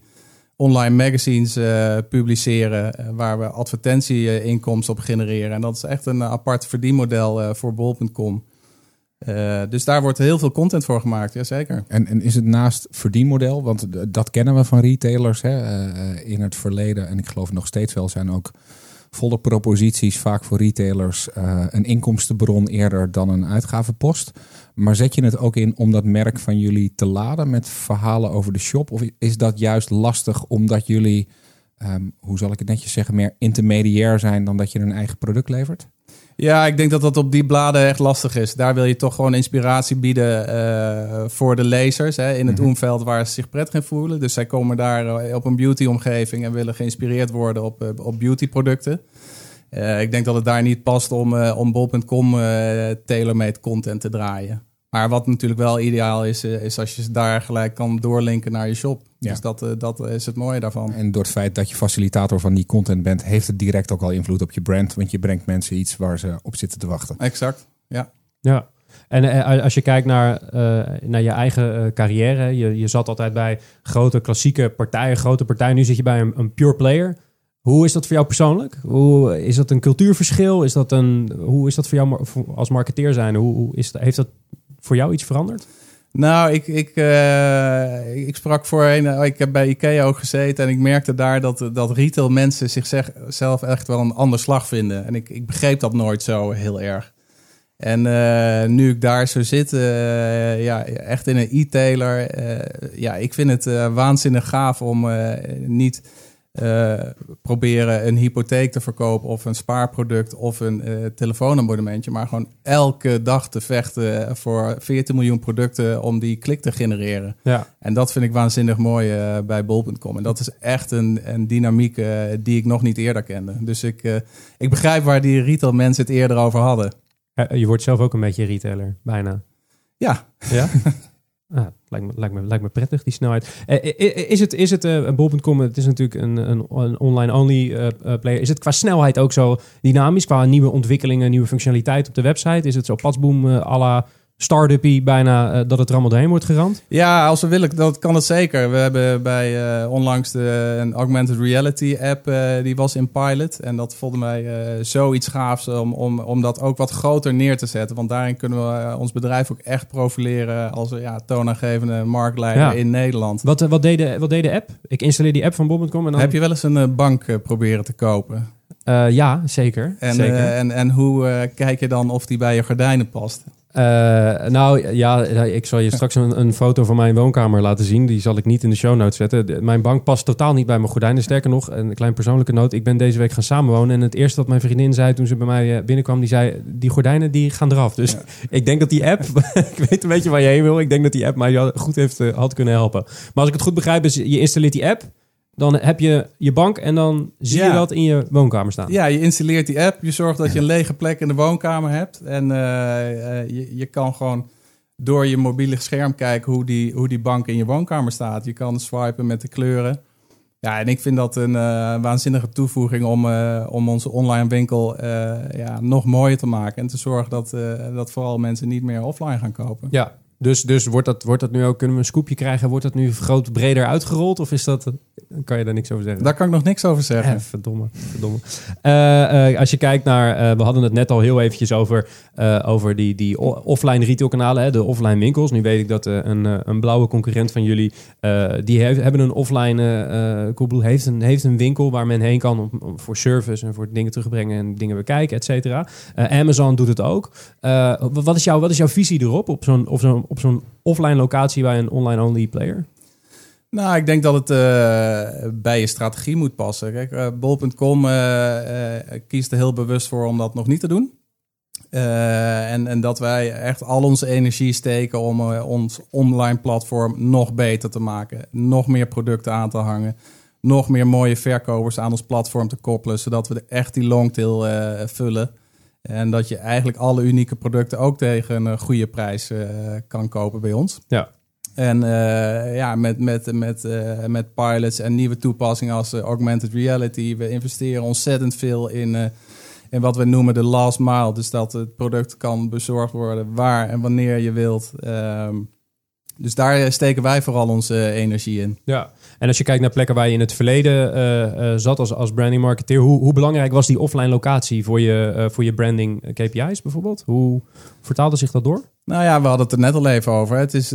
online magazines eh, publiceren. eh, waar we advertentieinkomsten op genereren. En dat is echt een apart verdienmodel eh, voor bol.com. Eh, dus daar wordt heel veel content voor gemaakt, jazeker. En, en is het naast verdienmodel, want dat kennen we van retailers hè, eh, eh, in het verleden en ik geloof nog steeds wel zijn ook volle proposities vaak voor retailers eh, een inkomstenbron eerder dan een uitgavenpost. Maar zet je het ook in om dat merk van jullie te laden met verhalen over de shop? Of is dat juist lastig omdat jullie, ehm, hoe zal ik het netjes zeggen, meer intermediair zijn dan dat je een eigen product levert? Ja, ik denk dat dat op die bladen echt lastig is. Daar wil je toch gewoon inspiratie bieden eh, voor de lezers. Hè, in het Mhm. omveld waar ze zich prettig in voelen. Dus zij komen daar eh, op een beauty-omgeving en willen geïnspireerd worden op, eh, op beauty-producten. Ik denk dat het daar niet past om, om bol.com tailor-made content te draaien. Maar wat natuurlijk wel ideaal is, eh, is als je ze daar gelijk kan doorlinken naar je shop. Ja. Dus dat, eh, dat is het mooie daarvan. En door het feit dat je facilitator van die content bent, heeft het direct ook al invloed op je brand. Want je brengt mensen iets waar ze op zitten te wachten. Exact, ja. Ja. En eh, als je kijkt naar, eh, naar je eigen carrière, je, je zat altijd bij grote klassieke partijen, grote partijen. Nu zit je bij een, een pure player. Hoe is dat voor jou persoonlijk? Hoe, is dat een cultuurverschil? Is dat een, hoe is dat voor jou als marketeer zijn? Hoe, hoe is dat, heeft dat voor jou iets veranderd? Nou, ik, ik, eh, ik sprak voorheen, eh, ik heb bij IKEA ook gezeten en ik merkte daar dat, dat retail mensen zichzelf echt wel een ander slag vinden. En ik, ik begreep dat nooit zo heel erg. En eh, nu ik daar zo zit, ja, echt in een e-tailer, ja, ik vind het waanzinnig gaaf om niet eh, proberen een hypotheek te verkopen of een spaarproduct of een eh, telefoonabonnementje, maar gewoon elke dag te vechten voor 14 miljoen producten om die klik te genereren. Ja. En dat vind ik waanzinnig mooi eh, bij bol.com. En dat is echt een, een dynamiek die ik nog niet eerder kende. Dus ik, ik begrijp waar die retail mensen het eerder over hadden. Je wordt zelf ook een beetje retailer, bijna. Ja, Ja? [laughs] Lijkt, me, lijkt, me, lijkt me prettig, die snelheid. Eh, is het, is het eh, bol.com, het is natuurlijk een, een, een online-only eh, player. Is het qua snelheid ook zo dynamisch? Qua nieuwe ontwikkelingen, nieuwe functionaliteit op de website? Is het zo patsboom eh à la start-uppie bijna eh, dat het er allemaal doorheen wordt geramd? Ja, als we willen, dat kan het zeker. We hebben bij eh, onlangs de, een augmented reality app, eh, die was in pilot. En dat vonden wij zoiets gaafs om, om, om dat ook wat groter neer te zetten. Want daarin kunnen we ons bedrijf ook echt profileren als ja, toonaangevende marktleider Ja. in Nederland. Wat, wat, deed de, wat deed de app? Ik installeer die app van Bob.com en dan... Heb je wel eens een bank proberen te kopen? Ja, zeker. En, zeker. en, en hoe kijk je dan of die bij je gordijnen past? Eh, nou ja, ik zal je [laughs] straks een, een foto van mijn woonkamer laten zien. Die zal ik niet in de show notes zetten. De- mijn bank past totaal niet bij mijn gordijnen. Sterker nog, een klein persoonlijke noot. Ik ben deze week gaan samenwonen. En het eerste wat mijn vriendin zei toen ze bij mij eh, binnenkwam, die zei: Die gordijnen die gaan eraf. Dus [laughs] ik denk dat die app, [laughs] ik weet een beetje waar je heen wil. Ik denk dat die app mij goed heeft, eh, had kunnen helpen. Maar als ik het goed begrijp, is je installeert die app. Dan heb je je bank en dan zie je dat in je woonkamer staan. Ja, je installeert die app. Je zorgt dat je een lege plek in de woonkamer hebt. En eh, eh, je, je kan gewoon door je mobiele scherm kijken hoe die, hoe die bank in je woonkamer staat. Je kan swipen met de kleuren. Ja, en ik vind dat een eh, waanzinnige toevoeging om, om onze online winkel ja, nog mooier te maken. En te zorgen dat, dat vooral mensen niet meer offline gaan kopen. Ja, dus, dus wordt, dat, wordt dat nu ook, kunnen we een scoopje krijgen? Wordt dat nu groot breder uitgerold? Of is dat, kan je daar niks over zeggen? Daar kan ik nog niks over zeggen. Eh, verdomme, verdomme. Eh, eh, als je kijkt naar, we hadden het net al heel eventjes over, over die, die offline retailkanalen, hè, de offline winkels. Nu weet ik dat een, een blauwe concurrent van jullie, die heeft, hebben een offline, Coolblue heeft een, heeft een winkel waar men heen kan om, om- voor service en voor dingen terugbrengen en dingen bekijken, et cetera. Amazon doet het ook. Wat, is jouw, wat is jouw visie erop, op zo'n, op zo'n, op zo'n offline locatie bij een online-only player? Nou, ik denk dat het eh, bij je strategie moet passen. Kijk, eh, bol.com eh, kiest er heel bewust voor om dat nog niet te doen. En, en dat wij echt al onze energie steken om ons online platform nog beter te maken. Nog meer producten aan te hangen. Nog meer mooie verkopers aan ons platform te koppelen. Zodat we echt die longtail vullen. En dat je eigenlijk alle unieke producten ook tegen een goede prijs kan kopen bij ons. Ja. En eh, ja, met, met, met, eh, met pilots en nieuwe toepassingen als eh, augmented reality. We investeren ontzettend veel in, in wat we noemen de last mile. Dus dat het product kan bezorgd worden waar en wanneer je wilt. Ehm, dus daar eh, steken wij vooral onze eh, energie in. Ja, en als je kijkt naar plekken waar je in het verleden eh, zat als, als branding marketeer, hoe, hoe belangrijk was die offline locatie voor je, voor je branding KPI's bijvoorbeeld? Hoe vertaalde zich dat door? Nou ja, we hadden het er net al even over. Het is,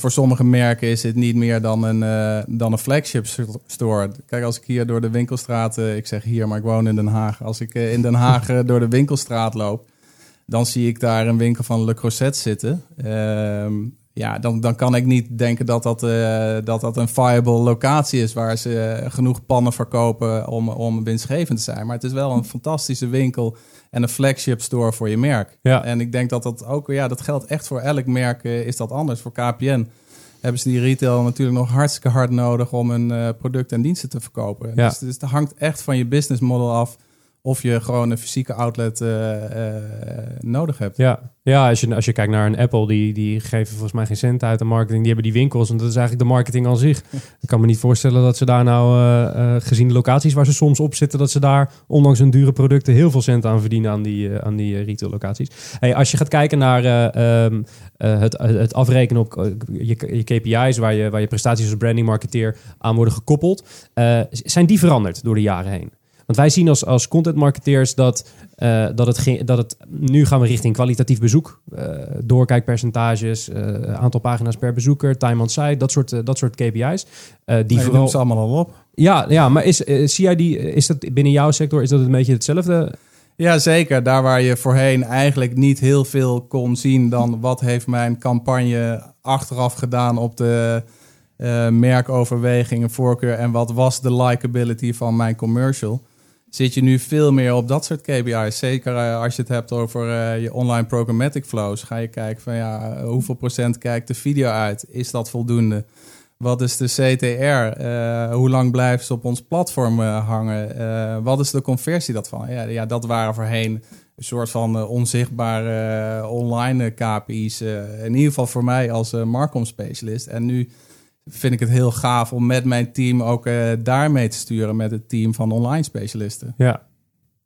voor sommige merken is het niet meer dan een, dan een flagship store. Kijk, als ik hier door de winkelstraat, ik zeg hier, maar ik woon in Den Haag. Als ik in Den Haag door de winkelstraat loop, dan zie ik daar een winkel van Le Creuset zitten. Ehm, ja, dan, dan kan ik niet denken dat dat, eh, dat dat een viable locatie is waar ze eh, genoeg pannen verkopen om, om winstgevend te zijn. Maar het is wel een fantastische winkel en een flagship store voor je merk. Ja. En ik denk dat dat ook, ja, dat geldt echt voor elk merk, eh, is dat anders. Voor KPN hebben ze die retail natuurlijk nog hartstikke hard nodig om hun producten en diensten te verkopen. Ja. Dus, dus het hangt echt van je business model af of je gewoon een fysieke outlet eh, eh, nodig hebt. Ja, ja als, je, als je kijkt naar een Apple, die, die geven volgens mij geen cent uit de marketing. Die hebben die winkels en dat is eigenlijk de marketing aan zich. [laughs] Ik kan me niet voorstellen dat ze daar nou, eh, gezien de locaties waar ze soms op zitten, dat ze daar ondanks hun dure producten heel veel cent aan verdienen aan die, aan die retail locaties. Hey, als je gaat kijken naar eh, ehm, eh, het, het afrekenen op je, je KPI's, waar je, waar je prestaties als branding marketeer aan worden gekoppeld, zijn die veranderd door de jaren heen? Want wij zien als, als content marketeers dat, eh, dat, het ge- dat het... Nu gaan we richting kwalitatief bezoek. eh, doorkijkpercentages, eh, aantal pagina's per bezoeker, time on site. Dat soort, dat soort KPI's. eh, die vooral... ze allemaal al op. Ja, ja, maar is, zie jij die... Is dat binnen jouw sector is dat een beetje hetzelfde? Ja, zeker. Daar waar je voorheen eigenlijk niet heel veel kon zien dan wat heeft mijn campagne achteraf gedaan op de eh, merkoverwegingen, voorkeur en wat was de likability van mijn commercial. Zit je nu veel meer op dat soort KPI's. Zeker eh, als je het hebt over eh, je online programmatic flows. Ga je kijken van ja, hoeveel procent kijkt de video uit? Is dat voldoende? Wat is de CTR? Eh, hoe lang blijven ze op ons platform eh, hangen? Eh, wat is de conversie daarvan? Ja, ja, dat waren voorheen een soort van eh, onzichtbare eh, online eh, KPI's. eh, in ieder geval voor mij als Marcom specialist. En nu vind ik het heel gaaf om met mijn team ook eh, daarmee te sturen met het team van online specialisten. Ja.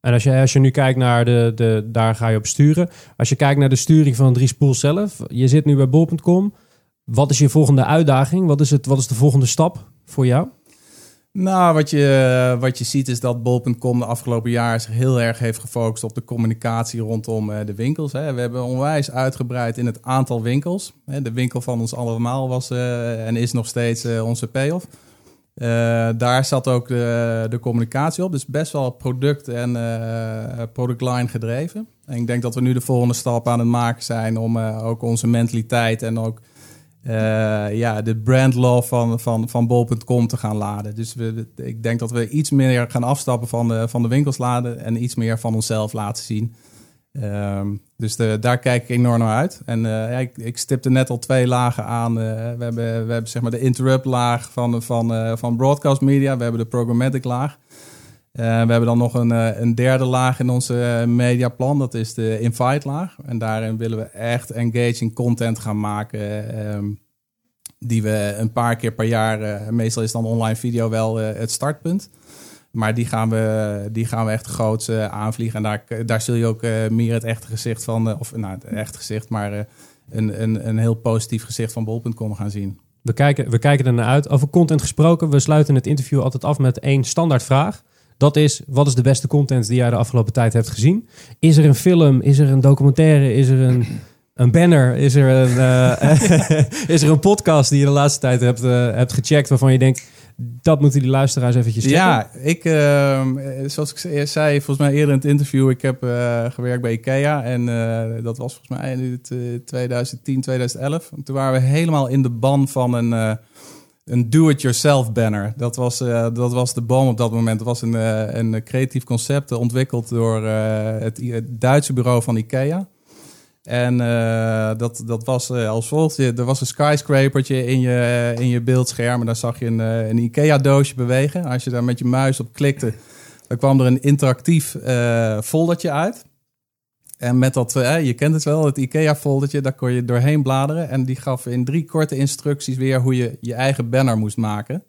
En als je, als je nu kijkt naar de, de, daar ga je op sturen. Als je kijkt naar de sturing van Dries Poel zelf. Je zit nu bij bol.com. Wat is je volgende uitdaging? Wat is, het, wat is de volgende stap voor jou? Nou, wat je, wat je ziet is dat bol.com de afgelopen jaren zich heel erg heeft gefocust op de communicatie rondom eh, de winkels. We hebben onwijs uitgebreid in het aantal winkels. De winkel van ons allemaal was eh, en is nog steeds eh, onze payoff. Daar zat ook de, de, communicatie op. Dus best wel product- en productline gedreven. En ik denk dat we nu de volgende stap aan het maken zijn om ook onze mentaliteit en ook ja, de brand love van, van, van bol.com te gaan laden. Dus we, ik denk dat we iets meer gaan afstappen van de, van de winkels laden en iets meer van onszelf laten zien. Um, dus de, daar kijk ik enorm naar uit. En uh, ik, ik, stipte net al twee lagen aan. Uh, we, hebben, we hebben zeg maar de interrupt laag van, van, van broadcast media. We hebben de programmatic laag. We hebben dan nog een, een derde laag in onze mediaplan. Dat is de invite laag. En daarin willen we echt engaging content gaan maken. Um, die we een paar keer per jaar, meestal is dan online video wel het startpunt. Maar die gaan we, die gaan we echt groot uh, aanvliegen. En daar, daar zul je ook meer het echte gezicht van, of nou, het echte gezicht, maar een, een, een heel positief gezicht van bol.com gaan zien. We kijken, we kijken er naar uit. Over content gesproken, we sluiten het interview altijd af met één standaard vraag. Dat is, wat is de beste content die jij de afgelopen tijd hebt gezien? Is er een film? Is er een documentaire? Is er een, een banner? Is er een, [laughs] is er een podcast die je de laatste tijd hebt, hebt gecheckt waarvan je denkt dat moeten die luisteraars eventjes. Ja, ik, uh, zoals ik zei, volgens mij eerder in het interview, ik heb gewerkt bij IKEA en dat was volgens mij in 2010, 2011. En toen waren we helemaal in de ban van een, een do-it-yourself banner. Dat was, dat was de ban op dat moment. Dat was een, een creatief concept ontwikkeld door het, het Duitse bureau van IKEA. En uh, dat, dat was uh, als volgt. Er was een skyscrapertje in je, in je beeldscherm. En daar zag je een, uh, een IKEA-doosje bewegen. Als je daar met je muis op klikte, dan kwam er een interactief foldertje uit. En met dat, je kent het wel, het IKEA-foldertje, daar kon je doorheen bladeren. En die gaf in drie korte instructies weer hoe je je eigen banner moest maken.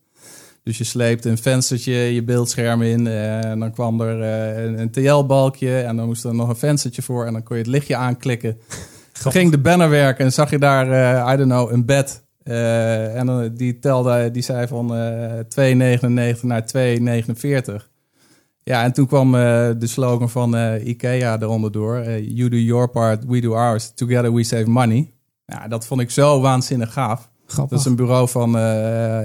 Dus je sleepte een venstertje je beeldscherm in. En dan kwam er een, een TL-balkje. En dan moest er nog een venstertje voor. En dan kon je het lichtje aanklikken. [laughs] Dan ging de banner werken en zag je daar, uh, I don't know, een bed. Uh, en dan, die telde, die zei van uh, 2,99 naar 2,49. Ja, en toen kwam de slogan van IKEA eronder door. you do your part, we do ours. Together we save money. Ja, dat vond ik zo waanzinnig gaaf. Grappig. Dat is een bureau van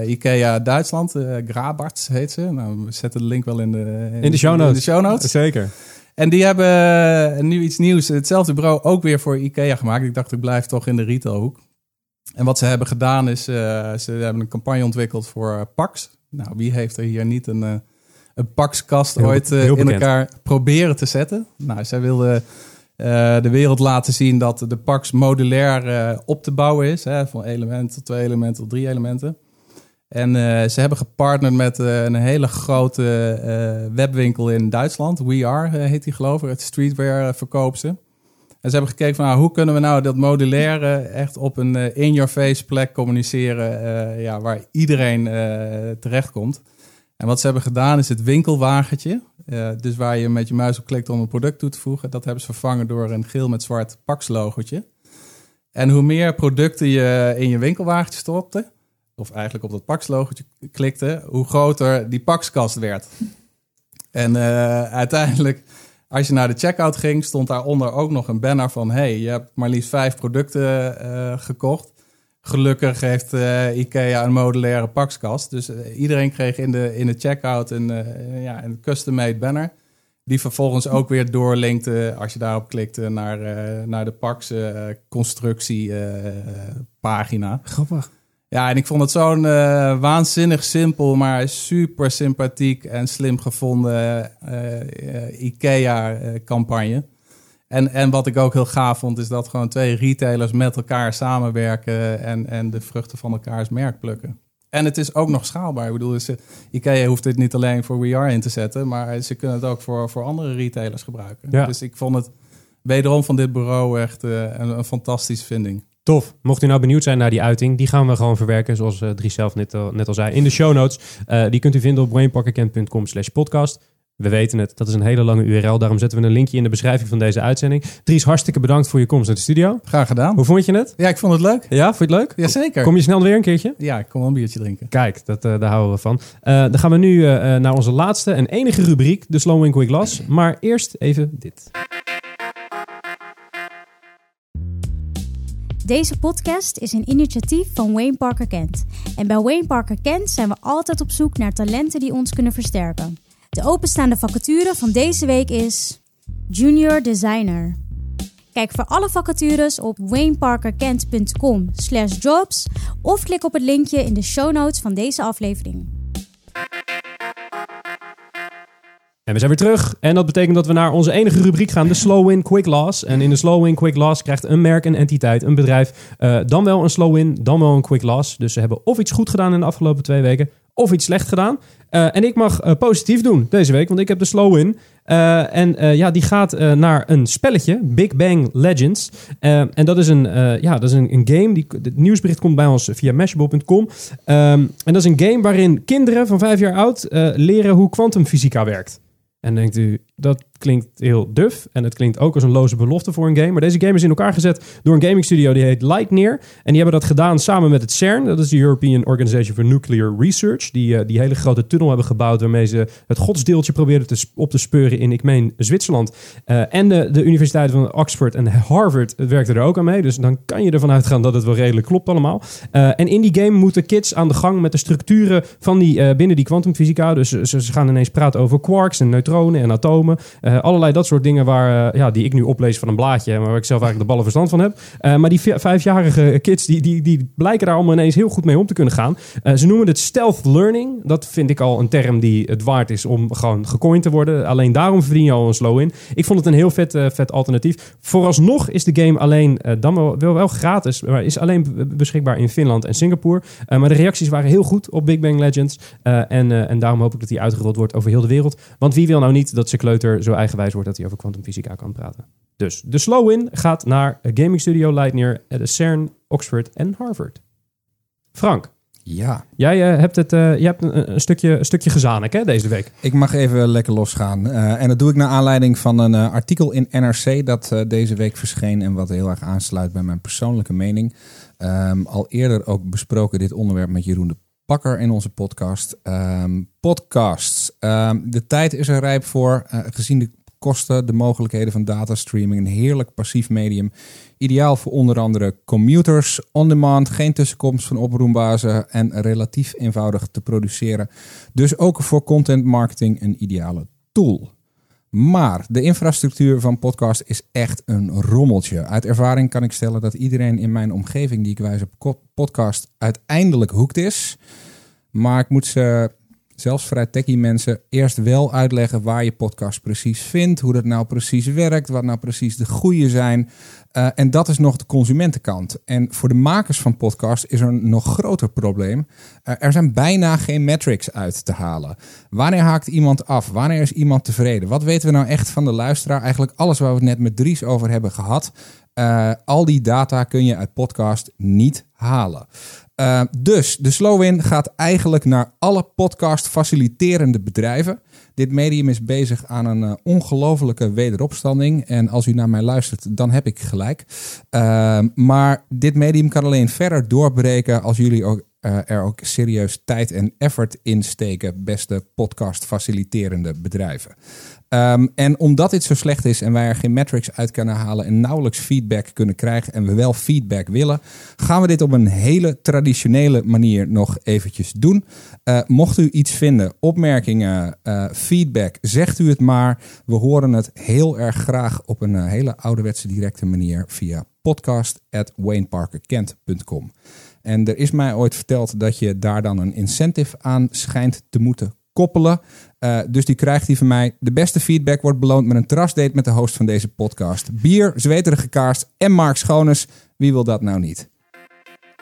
IKEA Duitsland. Grabarts heet ze. Nou, we zetten de link wel in de, in, in de, show notes. In de show notes. Zeker. En die hebben nu iets nieuws. Hetzelfde bureau ook weer voor IKEA gemaakt. Ik dacht, ik blijf toch in de retailhoek. En wat ze hebben gedaan is, ze hebben een campagne ontwikkeld voor Pax. Nou, wie heeft er hier niet een, een Heel- ooit heel in elkaar proberen te zetten? Nou, zij wilden eh, de wereld laten zien dat de Pax modulair eh, op te bouwen is. Hè, van element tot twee elementen tot drie elementen. En eh, ze hebben gepartnerd met eh, een hele grote eh, webwinkel in Duitsland. We Are eh, heet die geloof ik. Het streetwear eh, verkoopt ze. En ze hebben gekeken van nou, hoe kunnen we nou dat modulaire echt op een eh, in-your-face plek communiceren. eh, ja, waar iedereen eh terechtkomt. En wat ze hebben gedaan is het winkelwagentje. eh, dus waar je met je muis op klikt om een product toe te voegen. Dat hebben ze vervangen door een geel met zwart Pax logotje. En hoe meer producten je in je winkelwagentje stopte, of eigenlijk op dat Pax-logotje klikte, hoe groter die Pax-kast werd. En eh, uiteindelijk, als je naar de checkout ging, stond daaronder ook nog een banner van: hey, je hebt maar liefst vijf producten eh, gekocht. Gelukkig heeft eh, IKEA een modulaire Pax-kast. Dus eh, iedereen kreeg in de, in de checkout een, eh, ja, een custom-made banner. Die vervolgens ook weer doorlinkte, als je daarop klikte, naar, naar de Pax-constructie-pagina. Grappig. Ja, en ik vond het zo'n waanzinnig simpel, maar super sympathiek en slim gevonden IKEA-campagne. En, en wat ik ook heel gaaf vond, is dat gewoon twee retailers met elkaar samenwerken en, en de vruchten van elkaars merk plukken. En het is ook nog schaalbaar. Ik bedoel, IKEA hoeft dit niet alleen voor We Are in te zetten, maar ze kunnen het ook voor, voor andere retailers gebruiken. Ja. Dus ik vond het wederom van dit bureau echt eh, een, een fantastische vinding. Tof. Mocht u nou benieuwd zijn naar die uiting, die gaan we gewoon verwerken, zoals eh Dries zelf net al, net al zei, in de show notes. Eh, die kunt u vinden op brainpakkerkent.com slash podcast. We weten het, dat is een hele lange URL. Daarom zetten we een linkje in de beschrijving van deze uitzending. Dries, hartstikke bedankt voor je komst naar de studio. Graag gedaan. Hoe vond je het? Ja, ik vond het leuk. Ja, vond je het leuk? Jazeker. Kom je snel weer een keertje? Ja, ik kom wel een biertje drinken. Kijk, dat, eh, daar houden we van. Eh, dan gaan we nu eh, naar onze laatste en enige rubriek, de Slow Win Quick Loss. Maar eerst even dit. Deze podcast is een initiatief van Wayne Parker Kent. En bij Wayne Parker Kent zijn we altijd op zoek naar talenten die ons kunnen versterken. De openstaande vacature van deze week is Junior Designer. Kijk voor alle vacatures op wayneparkerkent.com jobs of klik op het linkje in de show notes van deze aflevering. En we zijn weer terug. En dat betekent dat we naar onze enige rubriek gaan, de Slow Win Quick Loss. En in de Slow Win Quick Loss krijgt een merk, een entiteit, een bedrijf eh, dan wel een Slow Win, dan wel een Quick Loss. Dus ze hebben of iets goed gedaan in de afgelopen twee weken, of iets slecht gedaan. Eh, en ik mag eh, positief doen deze week, want ik heb de Slow Win. Eh, en ja, die gaat naar een spelletje, Big Bang Legends. En dat is een, ja, dat is een, een game. Die, het nieuwsbericht komt bij ons via Mashable.com. Ehm, en dat is een game waarin kinderen van vijf jaar oud leren hoe kwantumfysica werkt. En denkt u, dat klinkt heel duf. En het klinkt ook als een loze belofte voor een game. Maar deze game is in elkaar gezet door een gaming studio die heet Lightnear. En die hebben dat gedaan samen met het CERN. Dat is de European Organization for Nuclear Research. Die eh, die hele grote tunnel hebben gebouwd waarmee ze het godsdeeltje probeerden te, op te speuren in, ik meen, Zwitserland. Eh, en de, de universiteiten van Oxford en Harvard werkten er ook aan mee. Dus dan kan je ervan uitgaan dat het wel redelijk klopt allemaal. Eh, en in die game moeten kids aan de gang met de structuren van die, binnen die kwantumfysica. Dus ze gaan ineens praten over quarks en neutronen en atomen. Eh, allerlei dat soort dingen waar, eh, ja, die ik nu oplees van een blaadje. Maar waar ik zelf eigenlijk de ballen verstand van heb. Eh, maar die vi- vijfjarige kids die, die, die blijken daar allemaal ineens heel goed mee om te kunnen gaan. Ze noemen het stealth learning. Dat vind ik al een term die het waard is om gewoon gecoind te worden. Alleen daarom verdien je al een slow in. Ik vond het een heel vet, vet alternatief. Vooralsnog is de game alleen, dan wel, wel, gratis, maar is alleen beschikbaar in Finland en Singapore. Maar de reacties waren heel goed op Big Bang Legends. En, en daarom hoop ik dat die uitgerold wordt over heel de wereld. Want wie wil nou niet dat zijn kleuter zo eigenwijs wordt dat hij over kwantumfysica kan praten? Dus de slow in gaat naar Gaming Studio Lightyear, eh, de CERN, Oxford en Harvard. Frank, Ja, jij eh, hebt, het, jij hebt een, een stukje, een stukje gezanik hè, deze week. ik mag even lekker losgaan. Eh, en dat doe ik naar aanleiding van een artikel in NRC dat deze week verscheen en wat heel erg aansluit bij mijn persoonlijke mening. Ehm, al eerder ook besproken dit onderwerp met Jeroen de Bakker in onze podcast. Ehm, podcasts. Ehm, de tijd is er rijp voor, eh, gezien de kosten, de mogelijkheden van datastreaming. Een heerlijk passief medium. Ideaal voor onder andere commuters, on-demand, geen tussenkomst van oproembazen en relatief eenvoudig te produceren. Dus ook voor content marketing een ideale tool. Maar de infrastructuur van podcast is echt een rommeltje. Uit ervaring kan ik stellen dat iedereen in mijn omgeving die ik wijs op podcast uiteindelijk hoekt is. Maar ik moet ze, zelfs vrij techie mensen, eerst wel uitleggen waar je podcast precies vindt. Hoe dat nou precies werkt, wat nou precies de goede zijn. Eh, en dat is nog de consumentenkant. En voor de makers van podcast is er een nog groter probleem. Eh, er zijn bijna geen metrics uit te halen. Wanneer haakt iemand af? Wanneer is iemand tevreden? Wat weten we nou echt van de luisteraar? Eigenlijk alles waar we het net met Dries over hebben gehad. Eh, al die data kun je uit podcast niet halen. Uh, dus de Slow-in gaat eigenlijk naar alle podcast faciliterende bedrijven. Dit medium is bezig aan een uh, ongelofelijke wederopstanding. En als u naar mij luistert, dan heb ik gelijk. Uh, maar dit medium kan alleen verder doorbreken als jullie ook, er ook serieus tijd en effort in steken, beste podcast faciliterende bedrijven. Um, en omdat dit zo slecht is en wij er geen metrics uit kunnen halen en nauwelijks feedback kunnen krijgen en we wel feedback willen, gaan we dit op een hele traditionele manier nog eventjes doen. Uh, mocht u iets vinden, opmerkingen, uh, feedback, zegt u het maar. We horen het heel erg graag op een uh, hele ouderwetse directe manier via podcast@wayneparkerkent.com. En er is mij ooit verteld dat je daar dan een incentive aan schijnt te moeten koppelen. Uh, dus die krijgt hij van mij. De beste feedback wordt beloond met een terrasdate met de host van deze podcast. Bier, zweterige kaars en Mark Schoones. Wie wil dat nou niet?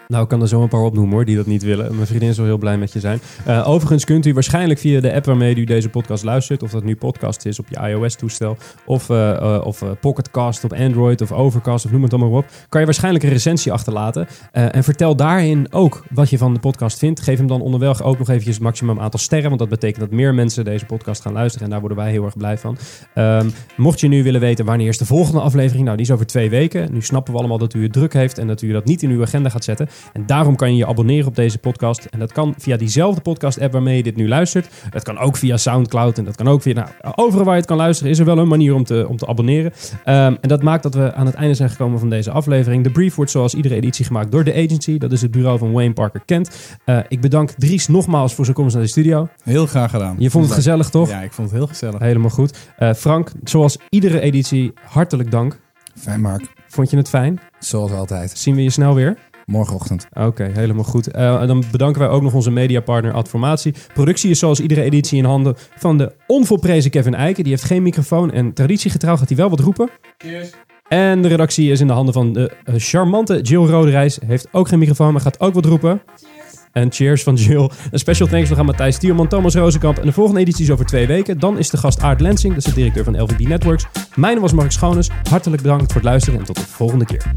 Nou, ik kan er zo een paar opnoemen hoor, die dat niet willen. Mijn vriendin zal heel blij met je zijn. Uh, overigens kunt u waarschijnlijk via de app waarmee u deze podcast luistert, of dat nu podcast is op je iOS-toestel, of, uh, uh, of Pocketcast op Android, of Overcast, of noem het allemaal op, kan je waarschijnlijk een recensie achterlaten. en vertel daarin ook wat je van de podcast vindt. Geef hem dan onderweg ook nog eventjes maximum aantal sterren, want dat betekent dat meer mensen deze podcast gaan luisteren en daar worden wij heel erg blij van. Um, mocht je nu willen weten wanneer is de volgende aflevering, nou die is over twee weken. Nu snappen we allemaal dat u het druk heeft en dat u dat niet in uw agenda gaat zetten. En daarom kan je je abonneren op deze podcast. En dat kan via diezelfde podcast-app waarmee je dit nu luistert. Het kan ook via Soundcloud en dat kan ook via... Nou, overal waar je het kan luisteren is er wel een manier om te, om te abonneren. Um, en dat maakt dat we aan het einde zijn gekomen van deze aflevering. De brief wordt zoals iedere editie gemaakt door de agency. Dat is het bureau van Wayne Parker Kent. Uh, ik bedank Dries nogmaals voor zijn komst naar de studio. Heel graag gedaan. Je vond het gezellig, toch? Ja, ik vond het heel gezellig. Helemaal goed. Uh, Frank, zoals iedere editie, hartelijk dank. Fijn, Mark. Vond je het fijn? Zoals altijd. Zien we je snel weer? Morgenochtend. Oké, okay, helemaal goed. Uh, en dan bedanken wij ook nog onze mediapartner Adformatie. Productie is zoals iedere editie in handen van de onvolprezen Kevin Eiken. Die heeft geen microfoon en traditiegetrouw gaat hij wel wat roepen. Cheers. En de redactie is in de handen van de uh, charmante Jill Roderijs. Heeft ook geen microfoon, maar gaat ook wat roepen. En cheers van Jill. Een special thanks nog aan Matthijs Stierman, Thomas Rozenkamp. En de volgende editie is over twee weken. Dan is de gast Art Lansing, dat is de directeur van LVB Networks. Mijn was Mark Schoones. Hartelijk bedankt voor het luisteren en tot de volgende keer.